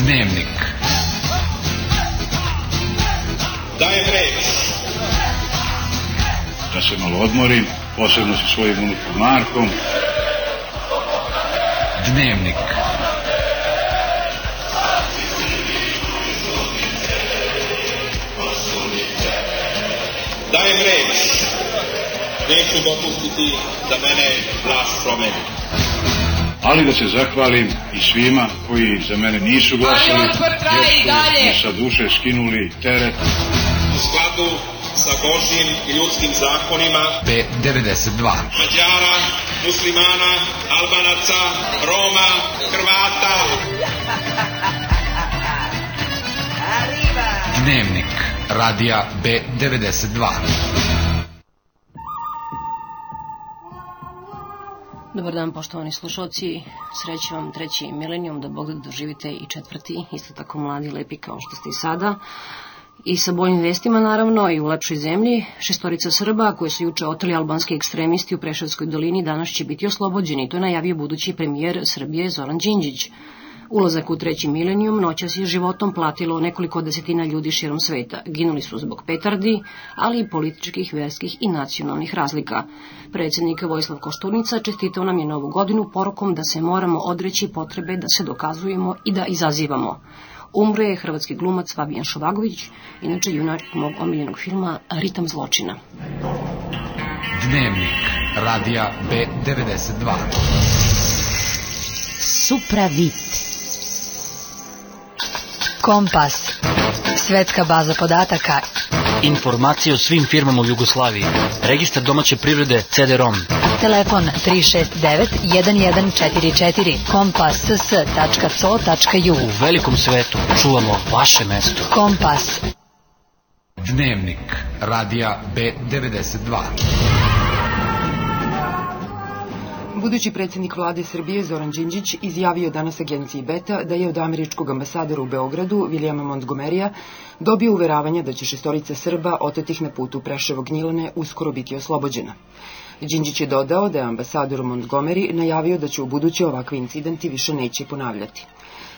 Dnevnik. Dajem reč. da se malo odmorim, posebno sa svojim unukom Markom. Dnevnik. Dajem reč. Neću dopustiti da mene vlast promeni. Ali da se zahvalim i svima koji za mene nisu glasali, dalje. mi sa duše skinuli teret. U skladu sa Božjim i ljudskim zakonima B92. Mađara, muslimana, albanaca, Roma, Hrvata, Dnevnik. Radija B92. Dobar dan poštovani slušalci, sreće vam treći milenijum, da Bog da doživite i četvrti, isto tako mladi, lepi kao što ste i sada. I sa boljim vestima naravno i u lepšoj zemlji, šestorica Srba koji su juče oteli albanski ekstremisti u Preševskoj dolini danas će biti oslobođeni, to je najavio budući premijer Srbije Zoran Đinđić. Ulazak u treći milenijum noćas je životom platilo nekoliko desetina ljudi širom sveta. Ginuli su zbog petardi, ali i političkih, verskih i nacionalnih razlika. Predsjednik Vojislav Koštunica čestitao nam je novu godinu porukom da se moramo odreći potrebe da se dokazujemo i da izazivamo. Umre je hrvatski glumac Fabijan Šovagović, inače junak mog omiljenog filma Ritam zločina. Dnevnik. Radija B92. Supravit. Kompas. Svetska baza podataka. Informacije o svim firmama u Jugoslaviji. Registar domaće privrede CD-ROM. Telefon 369 1144. kompas.s.co.ju U velikom svetu čuvamo vaše mesto. Kompas. Dnevnik. Radija B92. Budući predsjednik vlade Srbije Zoran Đinđić izjavio danas agenciji Beta da je od američkog ambasadora u Beogradu Vilijama Montgomerija dobio uveravanja da će šestorica Srba otetih na putu Preševo Gnjilane uskoro biti oslobođena. Đinđić je dodao da je ambasador Montgomery najavio da će u buduće ovakvi incidenti više neće ponavljati.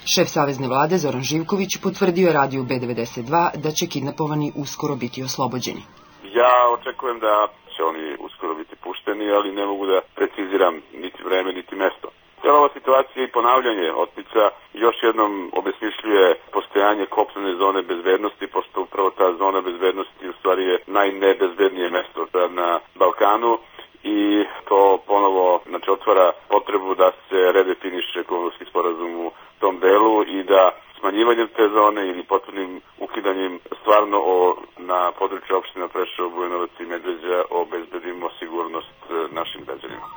Šef Savezne vlade Zoran Živković potvrdio je radiju B92 da će kidnapovani uskoro biti oslobođeni. Ja očekujem da će oni uskoro biti pušteni, ali ne mogu da preciziram niti vreme, niti mesto. Cijela ova situacija i ponavljanje otpica još jednom obesmišljuje postojanje kopnene zone bezbednosti, pošto upravo ta zona bezbednosti u stvari je najnebezbednije mesto na Balkanu i to ponovo znači, otvara potrebu da se redefiniše ekonomski sporazum u tom delu i da smanjivanjem te zone ili potpunim ukidanjem stvarno o, na području opština Prešao, Bujanovac i Medveđa obezbedimo sigurnost e, našim građanima.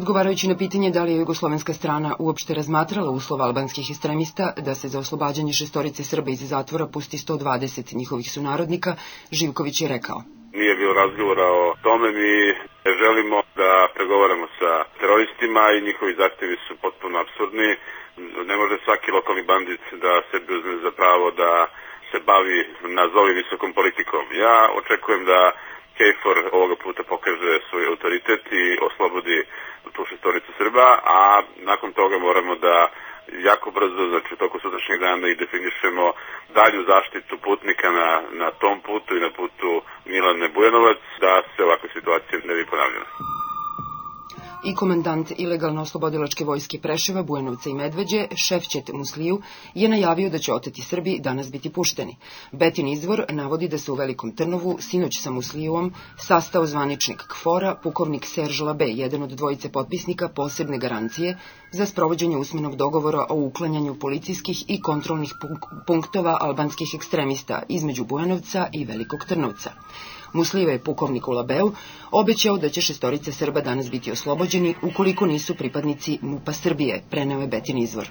Odgovarajući na pitanje da li je jugoslovenska strana uopšte razmatrala uslov albanskih ekstremista da se za oslobađanje šestorice Srba iz zatvora pusti 120 njihovih sunarodnika, Živković je rekao. Nije bilo razgovora o tome, mi želimo da pregovaramo sa teroristima i njihovi zahtevi su potpuno absurdni. Ne može svaki lokalni bandit da sebi uzme za pravo da se bavi nazovi visokom politikom. Ja očekujem da KFOR ovoga puta pokaže svoj autoritet i oslobodi tu šestoricu Srba, a nakon toga moramo da jako brzo, znači u toku sutrašnjeg dana i definišemo dalju zaštitu putnika na, na tom putu i na putu Milane Bujanovac, da se ovakve situacije ne bi ponavljale i komandant ilegalno oslobodilačke vojske Preševa, Bujanovca i Medveđe, Šefćet Musliju, je najavio da će oteti Srbi danas biti pušteni. Betin izvor navodi da se u Velikom Trnovu sinoć sa Muslijuom sastao zvaničnik KFOR-a, pukovnik Serž Labe, jedan od dvojice potpisnika posebne garancije za sprovođenje usmenog dogovora o uklanjanju policijskih i kontrolnih punktova albanskih ekstremista između Bujanovca i Velikog Trnovca. Muslio je pukovnik u Labeu obećao da će šestorica Srba danas biti oslobođeni ukoliko nisu pripadnici MUPA Srbije, preneo je Betin izvor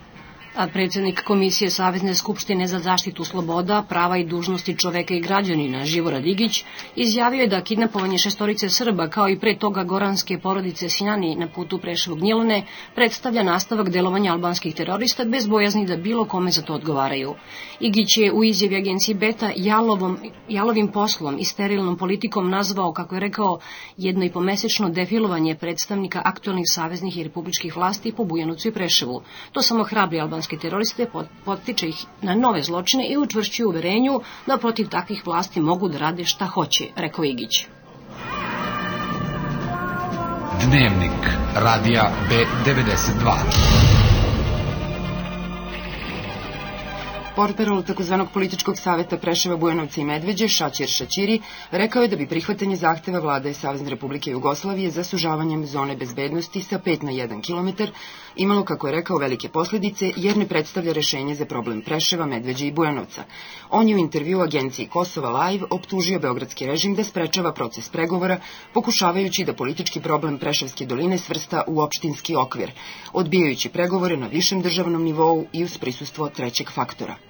a predsjednik Komisije Savezne skupštine za zaštitu sloboda, prava i dužnosti čoveka i građanina Živora Digić izjavio je da kidnapovanje šestorice Srba kao i pre toga goranske porodice Sinani na putu Preševog Gnjelone predstavlja nastavak delovanja albanskih terorista bez bojazni da bilo kome za to odgovaraju. Igić je u izjavi agenciji Beta jalovom, jalovim poslom i sterilnom politikom nazvao, kako je rekao, jedno i pomesečno defilovanje predstavnika aktualnih saveznih i republičkih vlasti po Bujanucu i Preševu. To samo hrabri albanski islamske teroriste, potiče ih na nove zločine i učvršćuje uverenju da protiv takvih vlasti mogu da rade šta hoće, rekao Igić. Dnevnik radija B92. Portparol takozvanog političkog saveta Preševa, Bujanovca i Medveđe, Šaćir Šaćiri, rekao je da bi prihvatanje zahteva vlade Savezne Republike Jugoslavije za sužavanjem zone bezbednosti sa 5 na 1 km imalo, kako je rekao, velike posledice jer ne predstavlja rešenje za problem Preševa, Medveđe i Bujanovca. On je u intervju agenciji Kosova Live optužio beogradski režim da sprečava proces pregovora, pokušavajući da politički problem Preševske doline svrsta u opštinski okvir, odbijajući pregovore na višem državnom nivou i uz prisustvo trećeg faktora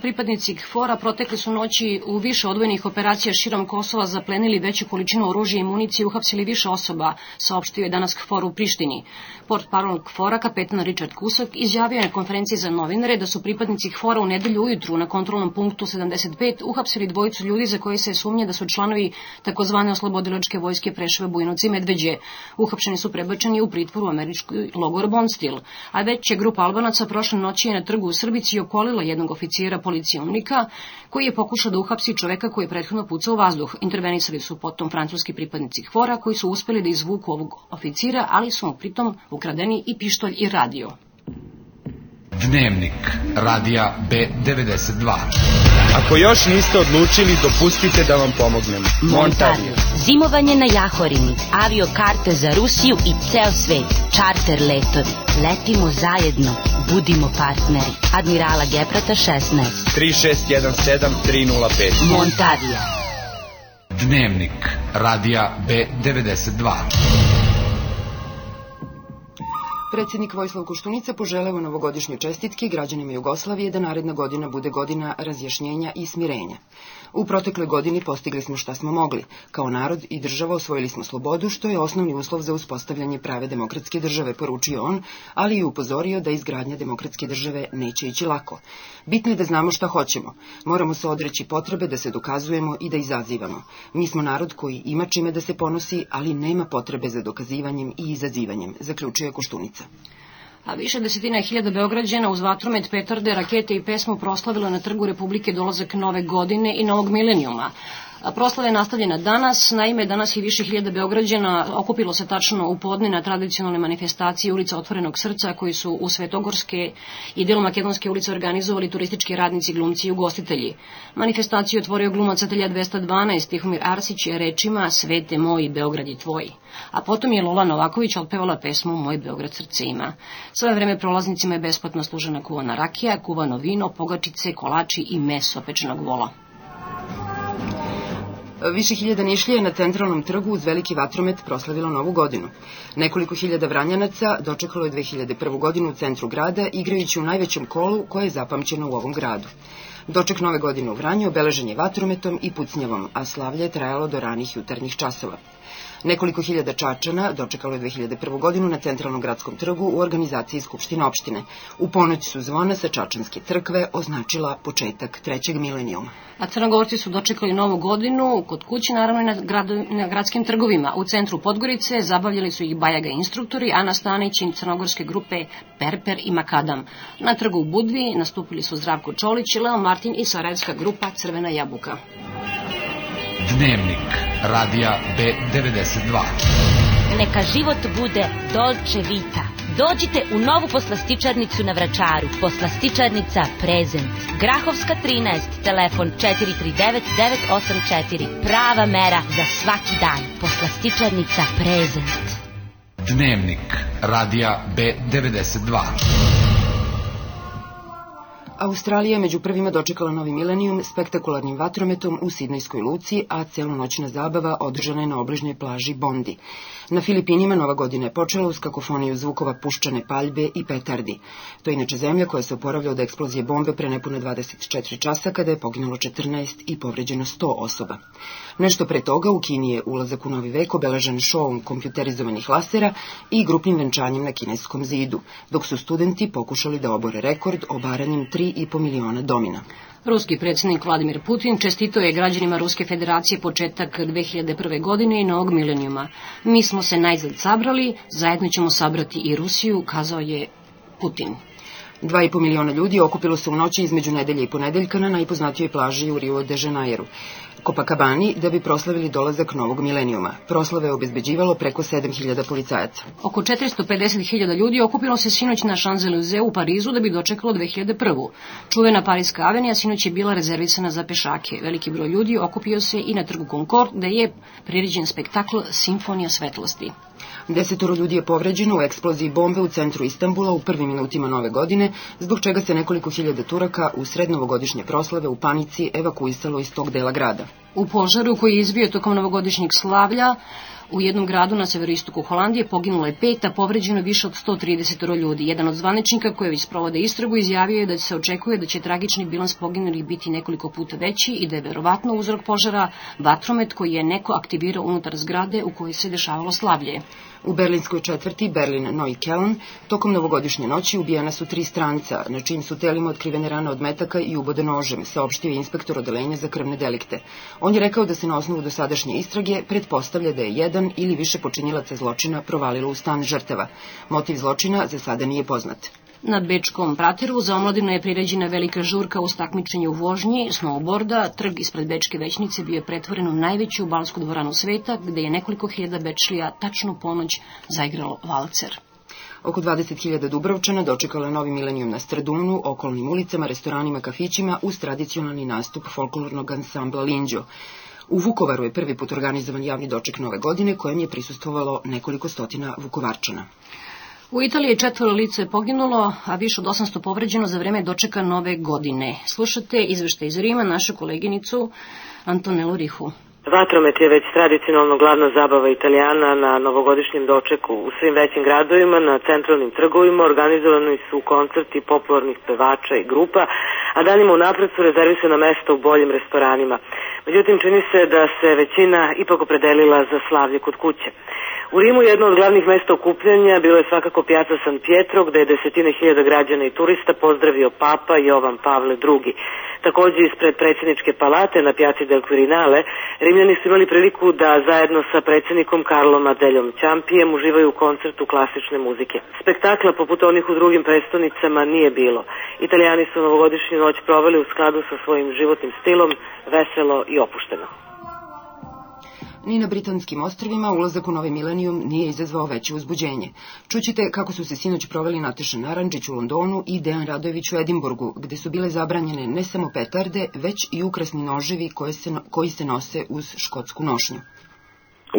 pripadnici KFOR-a protekle su noći u više odvojenih operacija širom Kosova zaplenili veću količinu oružja i municije i uhapsili više osoba, saopštio je danas KFOR u Prištini. Port parol KFOR-a, kapetan Richard Kusok, izjavio je na konferenciji za novinare da su pripadnici KFOR-a u nedelju ujutru na kontrolnom punktu 75 uhapsili dvojicu ljudi za koji se sumnje da su članovi takozvane oslobodilačke vojske Preševa, Bujnovca i Medveđe. Uhapšeni su prebačeni u pritvoru u američkoj logor Bonstil, a već je grupa Albanaca prošle noći na trgu u Srbici okolila jednog oficira komandira policije UNIKA, koji je pokušao da uhapsi čoveka koji je prethodno pucao u vazduh. Intervenisali su potom francuski pripadnici hvora koji su uspeli da izvuku ovog oficira, ali su mu pritom ukradeni i pištolj i radio. Dnevnik radija B92 Ako još niste odlučili, dopustite da vam pomognem. Montario. Zimovanje na Jahorini, avio karte za Rusiju i ceo svet, čarter letovi. Letimo zajedno, budimo partneri. Admirala Geprata 16. 3617 305. Montavija. Dnevnik radija B92 Predsednik Vojislav Koštunica poželeo novogodišnje čestitke građanima Jugoslavije da naredna godina bude godina razjašnjenja i smirenja. U protekloj godini postigli smo šta smo mogli. Kao narod i država osvojili smo slobodu, što je osnovni uslov za uspostavljanje prave demokratske države, poručio on, ali i upozorio da izgradnja demokratske države neće ići lako. Bitno je da znamo šta hoćemo. Moramo se odreći potrebe da se dokazujemo i da izazivamo. Mi smo narod koji ima čime da se ponosi, ali nema potrebe za dokazivanjem i izazivanjem, zaključuje Koštunica a više desetina hiljada Beograđana uz vatromet, petarde, rakete i pesmu proslavilo na trgu Republike dolazak nove godine i novog milenijuma. Proslava je nastavljena danas, naime danas i više hiljada Beograđana okupilo se tačno u podne na tradicionalne manifestacije ulica Otvorenog srca koji su u Svetogorske i delo Makedonske ulice organizovali turistički radnici, glumci i ugostitelji. Manifestaciju otvorio glumac Atelja 212 Tihomir Arsić je rečima Svete moji, Beograd je tvoj. A potom je Lola Novaković otpevala pesmu Moj Beograd srce ima. Sve vreme prolaznicima je besplatno služena kuvana rakija, kuvano vino, pogačice, kolači i meso pečenog vola. Više hiljada nišlije na centralnom trgu uz veliki vatromet proslavilo novu godinu. Nekoliko hiljada vranjanaca dočekalo je 2001. godinu u centru grada, igrajući u najvećem kolu koje je zapamćeno u ovom gradu. Doček nove godine u Vranju obeležen je vatrometom i pucnjavom, a slavlje je trajalo do ranih jutarnjih časova. Nekoliko hiljada Čačana dočekalo je 2001. godinu na Centralnom gradskom trgu u organizaciji Skupštine opštine. U ponoć su zvona sa Čačanske crkve označila početak trećeg milenijuma. A Crnogorci su dočekali novu godinu kod kuće, naravno i na, gradu, na gradskim trgovima. U centru Podgorice zabavljali su ih Bajaga instruktori, a na stanići crnogorske grupe Perper i Makadam. Na trgu u Budvi nastupili su Zdravko Čolić, Leo Martin i sarajevska grupa Crvena jabuka. Dnevnik radija B92 Neka život bude dolce vita. Dođite u novu poslastičarnicu na Vračaru. Poslastičarnica Prezent. Grahovska 13, telefon 439 984. Prava mera za svaki dan. Poslastičarnica Prezent. Dnevnik radija B92 Australija među prvima dočekala novi milenijum spektakularnim vatrometom u Sidnejskoj luci, a celonoćna zabava održana je na obližnjoj plaži Bondi. Na Filipinima nova godina je počela uz kakofoniju zvukova puščane paljbe i petardi. To je inače zemlja koja se oporavlja od eksplozije bombe pre nepune 24 časa kada je poginulo 14 i povređeno 100 osoba. Nešto pre toga u Kini je ulazak u novi vek obeležen šovom kompjuterizovanih lasera i grupnim venčanjem na kineskom zidu, dok su studenti pokušali da obore rekord obaranjem 3,5 miliona domina. Ruski predsjednik Vladimir Putin čestito je građanima Ruske federacije početak 2001. godine i novog milenijuma. Mi smo se najzad sabrali, zajedno ćemo sabrati i Rusiju, kazao je Putin. 2,5 miliona ljudi okupilo se u noći između nedelje i ponedeljka na najpoznatijoj plaži u Rio de Janeiro. Copacabani da bi proslavili dolazak novog milenijuma. Proslave je obezbeđivalo preko 7000 policajaca. Oko 450.000 ljudi okupilo se sinoć na Champs-Élysées u Parizu da bi dočekalo 2001. Čuvena Parijska avenija sinoć je bila rezervisana za pešake. Veliki broj ljudi okupio se i na trgu Concord, gde je priređen spektakl Simfonija svetlosti. Desetoro ljudi je povređeno u eksploziji bombe u centru Istambula u prvim minutima nove godine, zbog čega se nekoliko hiljada Turaka u srednovogodišnje proslave u panici evakuisalo iz tog dela grada. U požaru koji je izbio tokom novogodišnjeg slavlja, U jednom gradu na severoistoku Holandije poginulo je pet, a povređeno više od 130 ljudi. Jedan od zvaničnika koji već sprovode istragu izjavio je da se očekuje da će tragični bilans poginulih biti nekoliko puta veći i da je verovatno uzrok požara vatromet koji je neko aktivirao unutar zgrade u kojoj se dešavalo slavlje. U berlinskoj četvrti Berlin Neukölln tokom novogodišnje noći ubijena su tri stranca, na čim su telima otkrivene rane od metaka i ubode nožem, saopštio je inspektor odelenja za krvne delikte. On je rekao da se na osnovu dosadašnje istrage pretpostavlja da je jedan ili više počinilaca zločina provalilo u stan žrtava. Motiv zločina za sada nije poznat. Na Bečkom prateru za omladinu je priređena velika žurka uz takmičenje u vožnji, snowboarda, trg ispred Bečke većnice bio je pretvoren u najveću balsku dvoranu sveta, gde je nekoliko hiljada Bečlija tačno ponoć zaigralo valcer. Oko 20.000 Dubrovčana dočekalo je novi milenijum na Stradunu, okolnim ulicama, restoranima, kafićima uz tradicionalni nastup folklornog ansambla Linđo. U Vukovaru je prvi put organizovan javni doček nove godine, kojem je prisustovalo nekoliko stotina Vukovarčana. U Italiji četvoro lice je poginulo, a više od 800 povređeno za vreme dočeka nove godine. Slušate izvešte iz Rima našu koleginicu Antonelu Rihu. Vatromet je već tradicionalno glavna zabava Italijana na novogodišnjem dočeku. U svim većim gradovima, na centralnim trgovima organizovani su koncerti popularnih pevača i grupa, a danima unapred su rezervisana mesta u boljim restoranima. Međutim, čini se da se većina ipak opredelila za slavlje kod kuće. U Rimu jedno od glavnih mesta okupljanja bilo je svakako Piazza San Pietro, gde je desetine hiljada građana i turista pozdravio Papa Jovan Pavle II. Takođe ispred predsjedničke palate na Piazzi del Quirinale, Rimljani su imali priliku da zajedno sa predsjednikom Karlom Adeljom Ćampijem uživaju u koncertu klasične muzike. Spektakla poput onih u drugim prestonicama nije bilo. Italijani su novogodišnju noć proveli u skladu sa svojim životnim stilom, veselo i opušteno. Ni na britanskim ostrovima ulazak u novi milenijum nije izazvao veće uzbuđenje. Čućite kako su se sinoć proveli Nataša Naranđić u Londonu i Dejan Radojević u Edimburgu, gde su bile zabranjene ne samo petarde, već i ukrasni noževi koji se, koji se nose uz škotsku nošnju.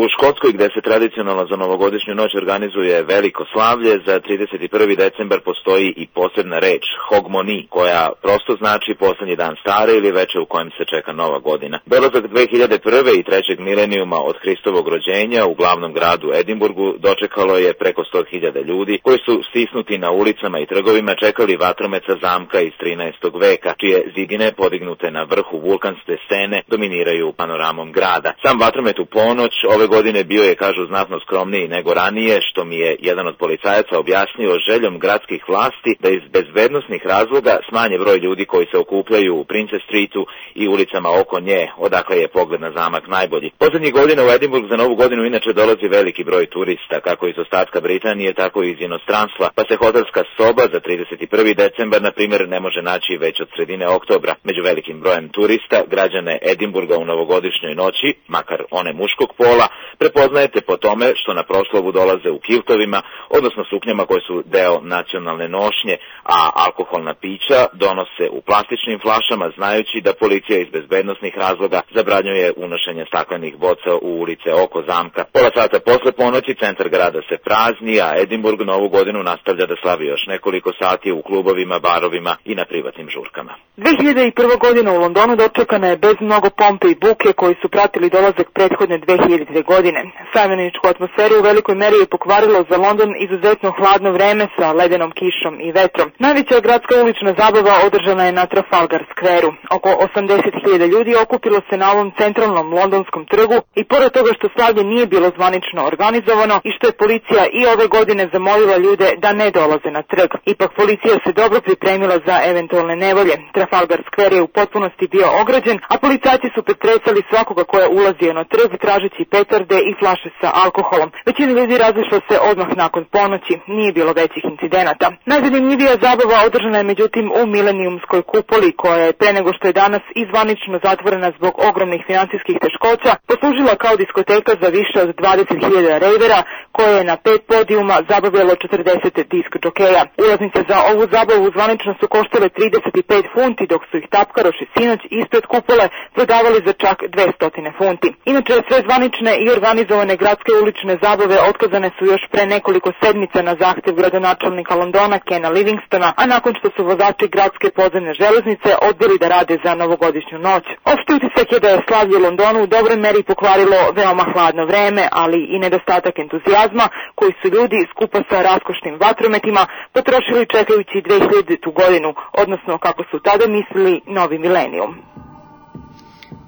U Škotskoj gde se tradicionalno za novogodišnju noć organizuje veliko slavlje, za 31. decembar postoji i posebna reč, hogmoni, koja prosto znači poslednji dan stare ili veče u kojem se čeka nova godina. Dolazak 2001. i trećeg milenijuma od Hristovog rođenja u glavnom gradu Edimburgu dočekalo je preko 100.000 ljudi koji su stisnuti na ulicama i trgovima čekali vatromeca zamka iz 13. veka, čije zidine podignute na vrhu vulkanske stene dominiraju panoramom grada. Sam vatromet u ponoć ove godine bio je, kažu, znatno skromniji nego ranije, što mi je jedan od policajaca objasnio željom gradskih vlasti da iz bezbednostnih razloga smanje broj ljudi koji se okupljaju u Princess Streetu i ulicama oko nje, odakle je pogled na zamak najbolji. Poslednjih godina u Edinburgh za novu godinu inače dolazi veliki broj turista, kako iz ostatka Britanije, tako i iz inostranstva, pa se hotelska soba za 31. decembar, na primjer, ne može naći već od sredine oktobra. Među velikim brojem turista, građane Edimburga u novogodišnjoj noći, makar one muškog pola, prepoznajete po tome što na proslavu dolaze u kiltovima, odnosno suknjama koje su deo nacionalne nošnje, a alkoholna pića donose u plastičnim flašama, znajući da policija iz bezbednostnih razloga zabranjuje unošenje staklenih boca u ulice oko zamka. Pola sata posle ponoći centar grada se prazni, a Edimburg novu godinu nastavlja da slavi još nekoliko sati u klubovima, barovima i na privatnim žurkama. 2001. godina u Londonu dočekana je bez mnogo pompe i buke koji su pratili dolazak prethodne 2000. godine. Sajmeničku atmosferu u velikoj meri je pokvarilo za London izuzetno hladno vreme sa ledenom kišom i vetrom. Najveća gradska ulična zabava održana je na Trafalgar skveru. Oko 80.000 ljudi okupilo se na ovom centralnom londonskom trgu i pored toga što slavlje nije bilo zvanično organizovano i što je policija i ove godine zamolila ljude da ne dolaze na trg. Ipak policija se dobro pripremila za eventualne nevolje. Trafalgar skver je u potpunosti bio ograđen, a policajci su pretresali svakoga ko je ulazio na trg tražeći pet petarde i flaše sa alkoholom. Većina ljudi razišla se odmah nakon ponoći, nije bilo većih incidenata. Najzanimljivija zabava održana je međutim u milenijumskoj kupoli koja je pre nego što je danas izvanično zatvorena zbog ogromnih finansijskih teškoća, poslužila kao diskoteka za više od 20.000 rejvera koje je na pet podijuma zabavljalo 40 disk džokeja. Ulaznice za ovu zabavu zvanično su koštale 35 funti dok su ih tapkaroši sinoć ispred kupole prodavali za čak 200 funti. Inače, sve zvanične i organizovane gradske ulične zabave otkazane su još pre nekoliko sedmica na zahtev gradonačelnika Londona Kena Livingstona, a nakon što su vozači gradske podzemne železnice odbili da rade za novogodišnju noć. Opšti utisak je da je slavlje Londonu u dobroj meri pokvarilo veoma hladno vreme, ali i nedostatak entuzijazma koji su ljudi skupa sa raskošnim vatrometima potrošili čekajući 2000. godinu, odnosno kako su tada mislili novi milenijum.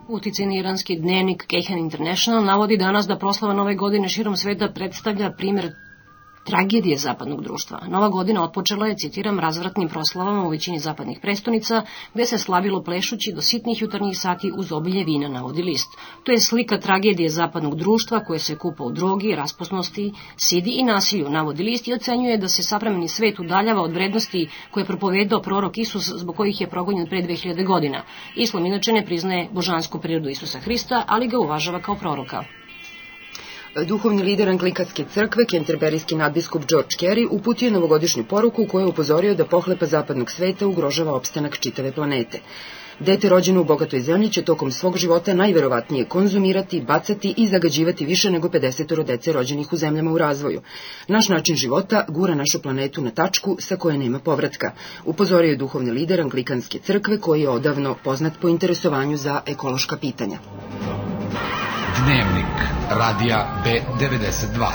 Uticajni iranski dnevnik Keihan International navodi danas da proslava nove godine širom sveta predstavlja primer tragedije zapadnog društva. Nova godina otpočela je, citiram, razvratnim proslavama u većini zapadnih prestonica, gde se slavilo plešući do sitnih jutarnjih sati uz obilje vina, navodi list. To je slika tragedije zapadnog društva koje se kupa u drogi, rasposnosti, sidi i nasilju, navodi list i ocenjuje da se savremeni svet udaljava od vrednosti koje je propovedao prorok Isus zbog kojih je progonjen pre 2000 godina. Islam inače ne priznaje božansku prirodu Isusa Hrista, ali ga uvažava kao proroka. Duhovni lider Anglikanske crkve, kenterberijski nadbiskup George Carey, uputio je novogodišnju poruku u kojoj je upozorio da pohlepa zapadnog sveta ugrožava opstanak čitave planete. Dete rođeno u bogatoj zemlji će tokom svog života najverovatnije konzumirati, bacati i zagađivati više nego 50 dece rođenih u zemljama u razvoju. Naš način života gura našu planetu na tačku sa koje nema povratka, upozorio je duhovni lider Anglikanske crkve koji je odavno poznat po interesovanju za ekološka pitanja. Dnevnik radija B92.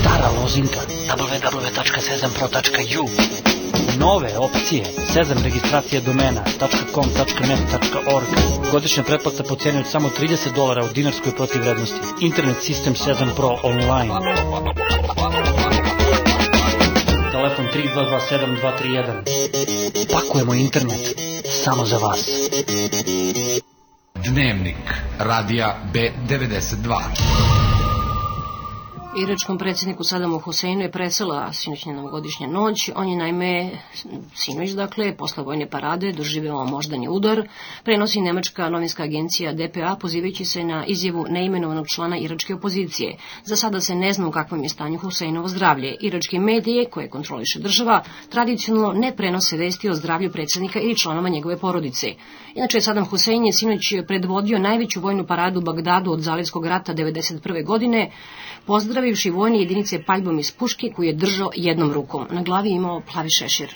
Stara lozinka www.sezampro.ju Nove opcije Sezam registracija domena .com.net.org Godišnja pretplata po cijeni od samo 30 dolara u dinarskoj protivrednosti. Internet sistem Sezam Pro online. Telefon 3227-231. Pakujemo internet samo za vas. Dnevnik radija B92. Iračkom predsjedniku Sadamu Huseinu je presela sinoćnja novogodišnja noć. On je naime sinoć, dakle, posle vojne parade doživeo moždani udar. Prenosi nemačka novinska agencija DPA pozivajući se na izjavu neimenovanog člana iračke opozicije. Za sada se ne zna u kakvom je stanju Huseinovo zdravlje. Iračke medije, koje kontroliše država, tradicionalno ne prenose vesti o zdravlju predsjednika ili članova njegove porodice. Inače, Sadam Husein je sinoć predvodio najveću vojnu paradu u Bagdadu od Zalivskog rata 1991. godine, pozdravivši vojne jedinice paljbom iz puške koju je držao jednom rukom. Na glavi imao plavi šešir.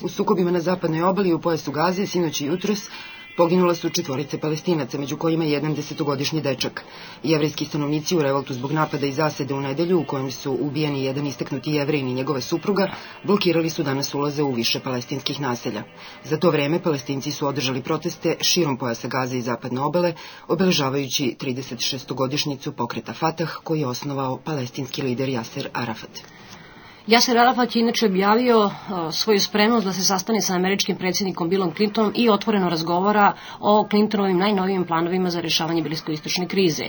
U sukobima na zapadnoj obali u pojasu Gaze, sinoć i jutros, Poginula su četvorice palestinaca, među kojima je jedan desetogodišnji dečak. Jevrijski stanovnici u revoltu zbog napada i zasede u nedelju, u kojem su ubijeni jedan istaknuti jevrijin i njegova supruga, blokirali su danas ulaze u više palestinskih naselja. Za to vreme palestinci su održali proteste širom pojasa Gaze i zapadne obale, obeležavajući 36-godišnjicu pokreta Fatah, koji je osnovao palestinski lider Jaser Arafat. Jaser Arafat je inače objavio uh, svoju spremnost da se sastane sa američkim predsjednikom Billom Clintonom i otvoreno razgovara o Clintonovim najnovijim planovima za rešavanje bliskoistočne krize.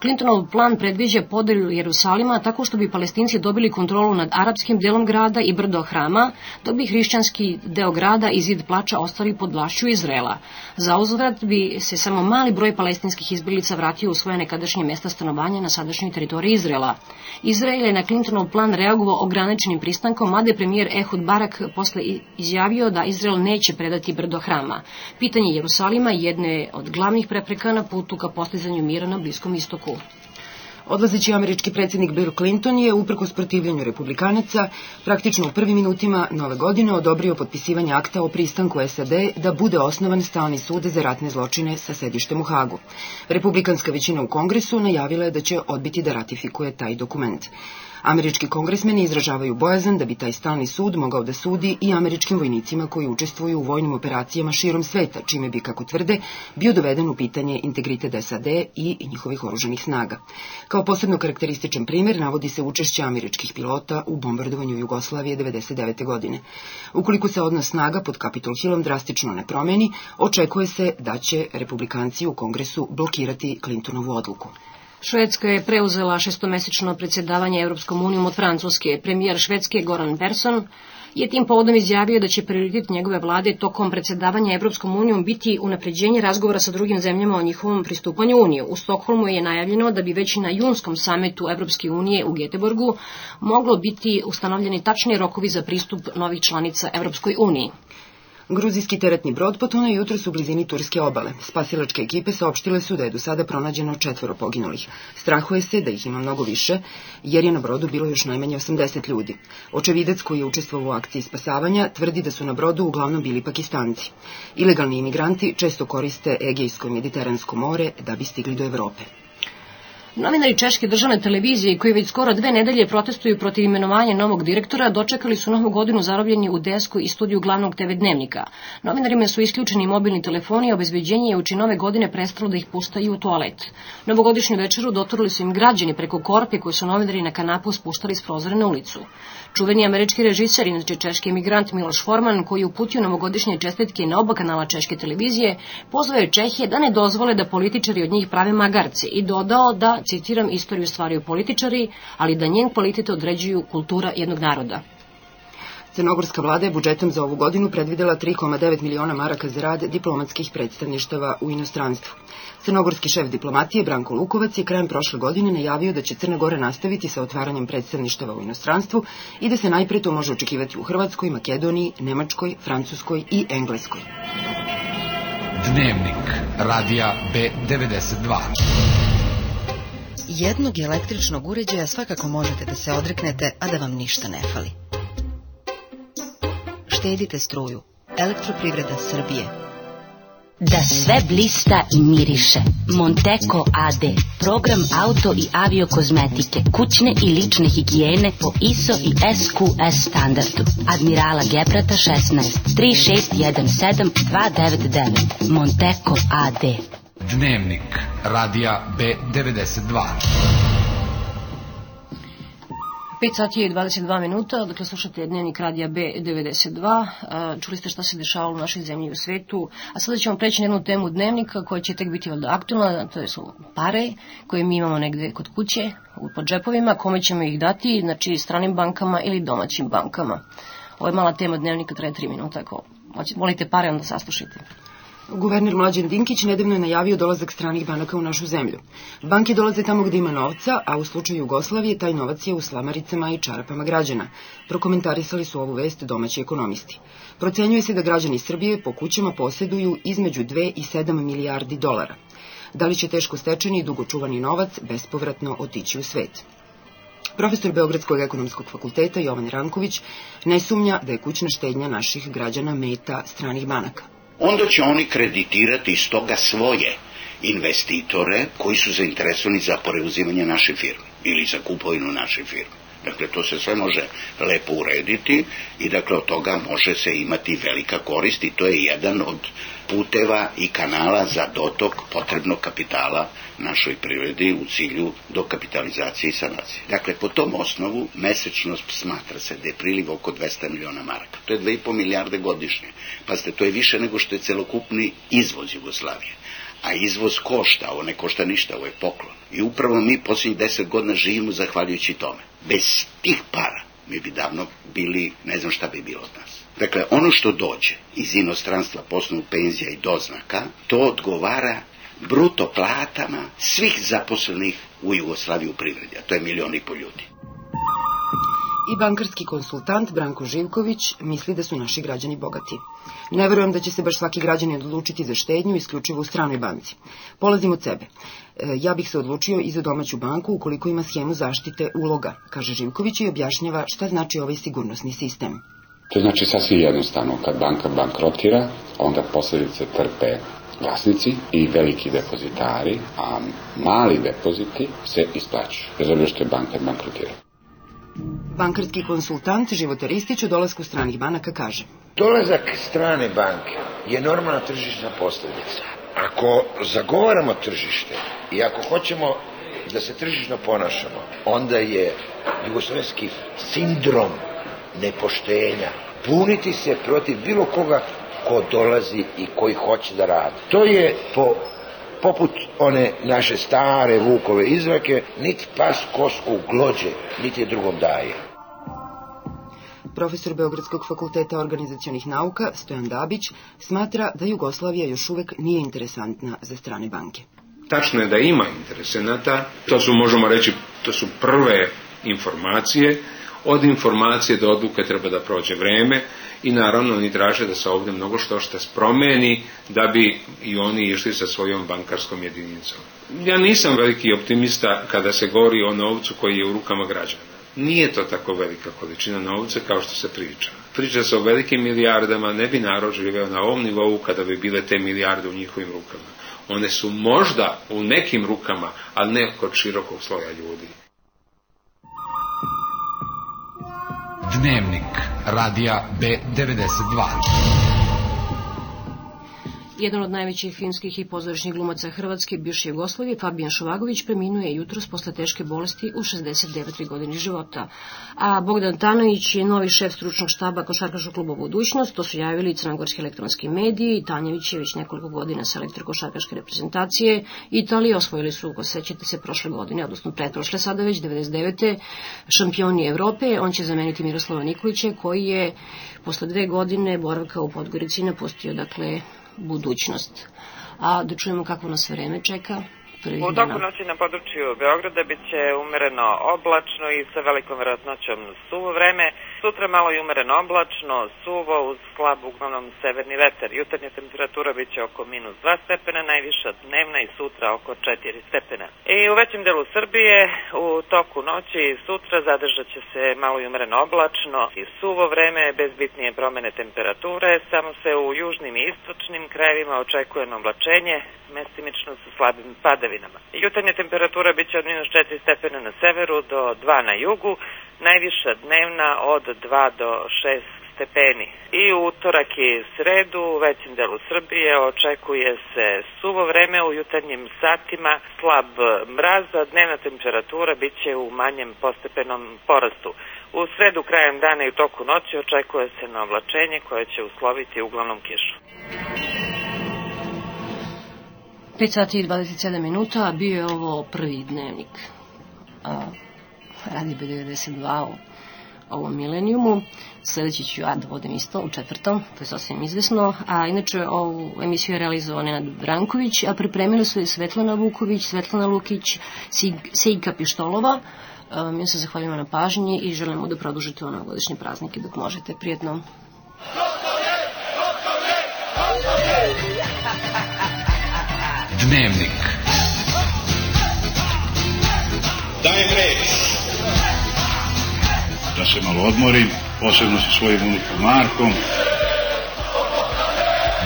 Clintonov plan predviđa podelju Jerusalima tako što bi palestinci dobili kontrolu nad arapskim delom grada i brdo hrama, dok bi hrišćanski deo grada i zid plača ostali pod vlašću Izrela. Za uzvrat bi se samo mali broj palestinskih izbjeglica vratio u svoje nekadašnje mesta stanovanja na sadašnjoj teritoriji Izrela. Izrael je na Clintonov plan reagovao ograničenim pristankom, mada je premijer Ehud Barak posle izjavio da Izrael neće predati brdo hrama. Pitanje Jerusalima jedne od glavnih prepreka na putu ka postizanju mira na Bliskom istoku. Odlazeći američki predsjednik Bill Clinton je, uprko sprotivljenju republikanaca, praktično u prvim minutima nove godine odobrio potpisivanje akta o pristanku SAD da bude osnovan stalni sud za ratne zločine sa sedištem u Hagu. Republikanska većina u kongresu najavila je da će odbiti da ratifikuje taj dokument. Američki kongresmeni izražavaju bojazan da bi taj stalni sud mogao da sudi i američkim vojnicima koji učestvuju u vojnim operacijama širom sveta, čime bi, kako tvrde, bio doveden u pitanje integritet SAD i njihovih oruženih snaga. Kao posebno karakterističan primjer navodi se učešće američkih pilota u bombardovanju Jugoslavije 99. godine. Ukoliko se odnos snaga pod Capitol Hillom drastično ne promeni, očekuje se da će republikanci u kongresu blokirati Clintonovu odluku. Švedska je preuzela šestomesečno predsjedavanje Europskom unijom od Francuske. Premijer Švedske Goran Persson je tim povodom izjavio da će prioritet njegove vlade tokom predsjedavanja Evropskom unijom biti unapređenje razgovora sa drugim zemljama o njihovom pristupanju Uniju. U Stokholmu je najavljeno da bi već na junskom sametu Evropske unije u Geteborgu moglo biti ustanovljeni tačni rokovi za pristup novih članica Evropskoj uniji. Gruzijski teretni brod potonuo jutro u blizini turske obale. Spasilačke ekipe saopštile su da je do sada pronađeno četvoro poginulih. Strahuje se da ih ima mnogo više, jer je na brodu bilo još najmanje 80 ljudi. Očevidac koji je učestvovao u akciji spasavanja tvrdi da su na brodu uglavnom bili pakistanci. Ilegalni imigranti često koriste Egejsko i Mediteransko more da bi stigli do Evrope. Novinari Češke državne televizije koji već skoro dve nedelje protestuju protiv imenovanja novog direktora dočekali su novu godinu zarobljeni u desku i studiju glavnog TV dnevnika. Novinarima su isključeni mobilni telefoni i obezbeđenje je uči nove godine prestalo da ih pustaju u toalet. Novogodišnju večeru dotorili su im građani preko korpe koje su novinari na kanapu spuštali s prozora na ulicu. Čuveni američki režiser, inače češki emigrant Miloš Forman, koji je uputio novogodišnje čestitke na oba kanala češke televizije, pozvao je Čehije da ne dozvole da političari od njih prave magarce i dodao da, citiram, istoriju stvaraju političari, ali da njen kvalitet određuju kultura jednog naroda. Crnogorska vlada je budžetom za ovu godinu predvidela 3,9 miliona maraka za rad diplomatskih predstavništava u inostranstvu. Crnogorski šef diplomatije Branko Lukovac je krajem prošle godine najavio da će Crna Gora nastaviti sa otvaranjem predstavništava u inostranstvu i da se najpre to može očekivati u Hrvatskoj, Makedoniji, Nemačkoj, Francuskoj i Engleskoj. Dnevnik radija B92 Jednog električnog uređaja svakako možete da se odreknete, a da vam ništa ne fali. Štedite struju. Elektroprivreda Srbije. Da sve blista i miriše. Monteko AD. Program auto i avio kozmetike, kućne i lične higijene po ISO i SQS standardu. Admirala Geprata 16 3617 299. Monteko AD. Dnevnik radija B92 5 sati i 22 minuta, dakle slušate dnevnik radija B92, čuli ste šta se dešavalo u našoj zemlji i u svetu, a sada ćemo preći na jednu temu dnevnika koja će tek biti od aktualna, to su pare koje mi imamo negde kod kuće, pod džepovima, kome ćemo ih dati, znači stranim bankama ili domaćim bankama. Ovo je mala tema dnevnika, traje 3 minuta, ako volite pare, onda saslušajte. Guverner Mlađan Dinkić nedavno je najavio dolazak stranih banaka u našu zemlju. Banke dolaze tamo gde ima novca, a u slučaju Jugoslavije taj novac je u slamaricama i čarapama građana. Prokomentarisali su ovu vest domaći ekonomisti. Procenjuje se da građani Srbije po kućama posjeduju između 2 i 7 milijardi dolara. Da li će teško stečeni i dugočuvani novac bespovratno otići u svet? Profesor Beogradskog ekonomskog fakulteta Jovan Ranković ne sumnja da je kućna štednja naših građana meta stranih banaka onda će oni kreditirati iz toga svoje investitore koji su zainteresovani za preuzimanje naše firme ili za kupovinu naše firme. Dakle, to se sve može lepo urediti i dakle od toga može se imati velika korist i to je jedan od puteva i kanala za dotok potrebnog kapitala našoj privredi u cilju dokapitalizacije i sanacije. Dakle, po tom osnovu mesečno smatra se da je priliv oko 200 miliona maraka. To je 2,5 milijarde godišnje. Pazite, to je više nego što je celokupni izvoz Jugoslavije. A izvoz košta, ovo ne košta ništa, ovo je poklon. I upravo mi posljednjih deset godina živimo zahvaljujući tome. Bez tih para mi bi davno bili, ne znam šta bi bilo od nas. Dakle, ono što dođe iz inostranstva poslovnog penzija i doznaka, to odgovara bruto platama svih zaposlenih u Jugoslaviji u privredi, a to je milion i po ljudi. I bankarski konsultant Branko Živković misli da su naši građani bogati. Ne verujem da će se baš svaki građanin odlučiti za štednju isključivo u stranoj banci. Polazim od sebe. E, ja bih se odlučio i za domaću banku ukoliko ima schemu zaštite uloga, kaže Živković i objašnjava šta znači ovaj sigurnosni sistem. To znači sasvim jednostavno, kad banka bankrotira, onda posljedice trpe vlasnici i veliki depozitari, a mali depoziti se isplaćuju, bez obzira što je banka bankrotira. Bankarski konsultant Života Ristić u dolasku stranih banaka kaže Dolazak strane banke je normalna tržišna posljedica. Ako zagovaramo tržište i ako hoćemo da se tržišno ponašamo, onda je jugoslovenski sindrom nepoštenja puniti se protiv bilo koga ko dolazi i koji hoće da radi. To je po poput one naše stare Vukove izrake, niti pas kosku glođe, niti drugom daje. Profesor Beogradskog fakulteta organizacionih nauka Stojan Dabić smatra da Jugoslavija još uvek nije interesantna za strane banke. Tačno je da ima interesenata, to su, možemo reći, to su prve informacije, od informacije do odluke treba da prođe vreme i naravno oni traže da se ovde mnogo što što promeni da bi i oni išli sa svojom bankarskom jedinicom. Ja nisam veliki optimista kada se govori o novcu koji je u rukama građana. Nije to tako velika količina novca kao što se priča. Priča se o velikim milijardama, ne bi narod živeo na ovom nivou kada bi bile te milijarde u njihovim rukama. One su možda u nekim rukama, ali ne kod širokog sloja ljudi. Dnevnik radija B92. Jedan od najvećih filmskih i pozorišnih glumaca Hrvatske, bivše Jugoslavije, Fabijan Šovagović, preminuje jutros posle teške bolesti u 69. godini života. A Bogdan Tanović je novi šef stručnog štaba Košarkaškog kluba Budućnost, to su javili crnogorski elektronski mediji Tanjević je već nekoliko godina sa elektrokošarkaške reprezentacije. Italije osvojili su, ako sećate se, prošle godine, odnosno pretprošle sada već, 99. šampioni Evrope. On će zameniti Miroslava Nikolića, koji je posle dve godine boravka u Podgorici napustio, dakle, budućnost. A da čujemo kako nas vreme čeka. U toku noći na području Beograda bit će umereno oblačno i sa velikom vjerojatnoćom suvo vreme. Sutra malo i umereno oblačno, suvo uz slab uglavnom severni veter. Jutarnja temperatura bit će oko minus 2 stepena, najviša dnevna i sutra oko 4 stepena. I u većem delu Srbije u toku noći i sutra zadržat će se malo i umereno oblačno i suvo vreme bez bitnije promene temperature. Samo se u južnim i istočnim krajevima očekuje oblačenje, mestimično sa slabim padavinama. Jutarnja temperatura bit će od minus 4 stepena na severu do 2 na jugu, najviša dnevna od 2 do 6 stepeni. I utorak i sredu u većem delu Srbije očekuje se suvo vreme u jutarnjim satima, slab mraz, dnevna temperatura bit će u manjem postepenom porastu. U sredu krajem dana i u toku noći očekuje se na oblačenje koje će usloviti uglavnom kišu. 5 sati i 27 minuta, bio je ovo prvi dnevnik. A, radi B92 u ovom milenijumu. Sledeći ću ja da vodim isto u četvrtom, to je sasvim izvesno. A inače ovu emisiju je realizovao Nenad Branković, a pripremili su je Svetlana Vuković, Svetlana Lukić, Sejka Pištolova. Um, ja se zahvaljujem na pažnji i želimo da produžite ono godišnje praznike dok možete. Prijetno. Dnevnik. Se malo odmorim, posebno sa svojim unukom Markom.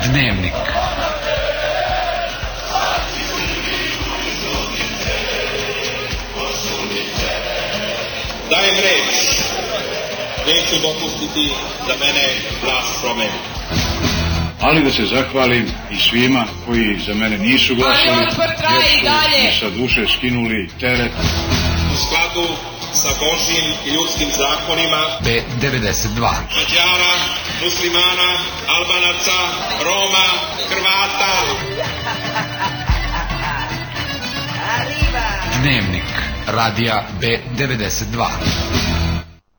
Dnevnik. Dajem reč. Neću dopustiti da mene vlast promeni. Ali da se zahvalim i svima koji za mene nisu glasali, jer su mi sa duše skinuli teret. U skladu sa Božjim i ljudskim zakonima B92. Mađara, muslimana, albanaca, Roma, Hrvata. Dnevnik radija B92.